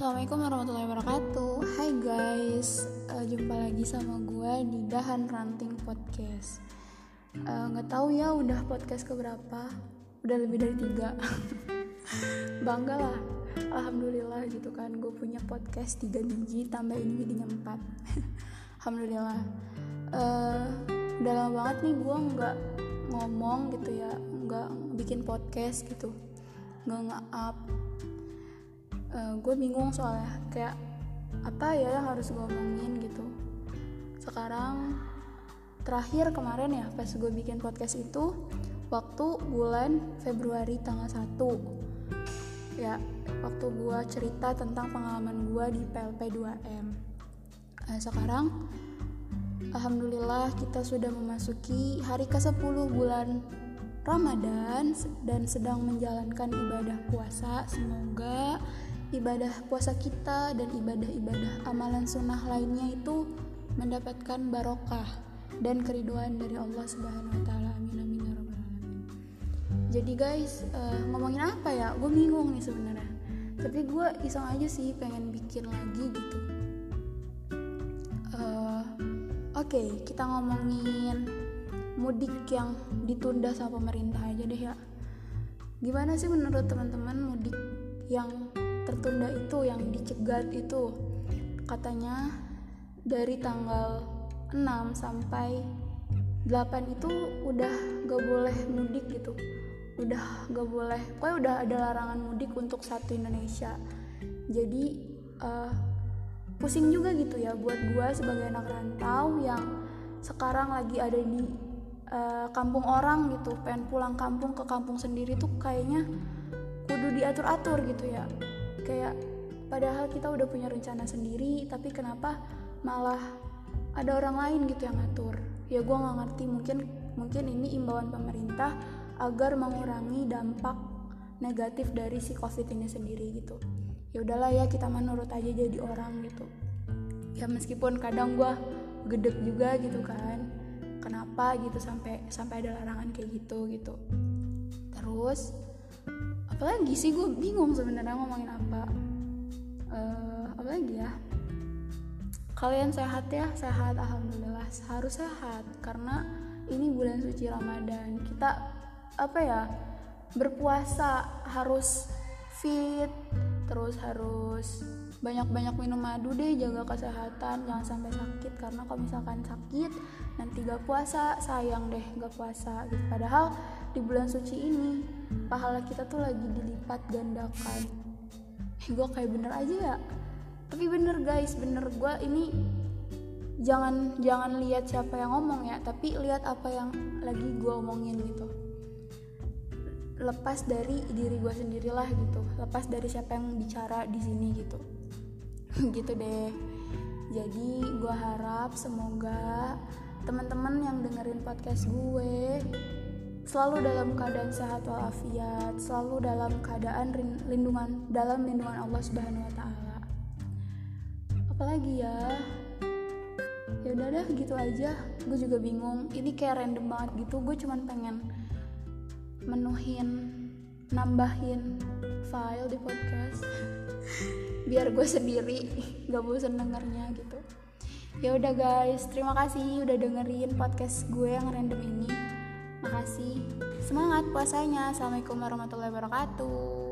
Assalamualaikum warahmatullahi wabarakatuh. Hai guys uh, Jumpa lagi sama gue di Dahan Ranting Podcast. Eh, uh, Gak tahu ya udah podcast keberapa? Udah lebih dari tiga. Bangga lah. Alhamdulillah gitu kan Gue punya podcast tiga biji Tambah ini jadinya 4 Alhamdulillah. Uh, Udah lama banget nih gue nggak ngomong gitu ya nggak bikin podcast gitu. Nggak nge-up uh, gue bingung soalnya kayak apa ya yang harus gue omongin gitu. Sekarang terakhir kemarin ya pas gue bikin podcast itu waktu bulan Februari tanggal 1 ya waktu gue cerita tentang pengalaman gue di PLP 2M nah, sekarang Alhamdulillah kita sudah memasuki hari ke-10 bulan Ramadan dan sedang menjalankan ibadah puasa. Semoga ibadah puasa kita dan ibadah-ibadah amalan sunnah lainnya itu mendapatkan barokah dan keriduan dari Allah Subhanahu wa taala. Amin amin ya rabbal alamin. Jadi guys, uh, ngomongin apa ya? Gue bingung nih sebenarnya. Tapi gue iseng aja sih pengen bikin lagi gitu. Uh, Oke, okay, kita ngomongin mudik yang ditunda sama pemerintah aja deh ya. Gimana sih menurut teman-teman mudik yang tertunda itu, yang dicegat itu? Katanya dari tanggal 6 sampai 8 itu udah gak boleh mudik gitu. Udah gak boleh pokoknya udah ada larangan mudik untuk satu Indonesia. Jadi uh, pusing juga gitu ya buat gue sebagai anak rantau yang sekarang lagi ada di uh, kampung orang gitu. Pengen pulang kampung ke kampung sendiri tuh kayaknya kudu diatur-atur gitu ya kayak padahal kita udah punya rencana sendiri tapi kenapa malah ada orang lain gitu yang ngatur? Ya gue nggak ngerti mungkin mungkin ini imbauan pemerintah agar mengurangi dampak negatif dari si covid ini sendiri gitu. Ya udahlah ya kita menurut aja jadi orang gitu. Ya meskipun kadang gue gedek juga gitu kan kenapa gitu sampai sampai ada larangan kayak gitu gitu. Terus apalagi sih gue bingung sebenarnya ngomongin apa. Uh, apalagi ya? Kalian sehat ya? Sehat alhamdulillah. Harus sehat karena ini bulan suci ramadan. Kita apa ya berpuasa harus fit terus harus banyak-banyak minum madu deh jaga kesehatan. Jangan sampai sakit karena kalau misalkan sakit nanti gak puasa. Sayang deh gak puasa. Gitu. Padahal di bulan suci ini pahala kita tuh lagi dilipat gandakan. Gue kayak bener aja ya? Tapi bener guys bener. Gue ini jangan jangan lihat siapa yang ngomong ya tapi lihat apa yang lagi gue omongin gitu. Lepas dari diri gue sendirilah gitu. Lepas dari siapa yang bicara di sini gitu. Gitu deh. Jadi gue harap semoga teman-teman yang dengerin podcast gue selalu dalam keadaan sehat walafiat selalu dalam keadaan lindungan dalam lindungan Allah Subhanahu wa taala. Apalagi ya? Ya udah dah gitu aja. Gue juga bingung. Ini kayak random banget gitu. Gue cuman pengen menuhin nambahin file di podcast. Biar gue sendiri gak bosan dengernya gitu. Ya udah guys. Terima kasih udah dengerin podcast gue yang random ini makasih. Semangat puasanya. Assalamualaikum warahmatullahi wabarakatuh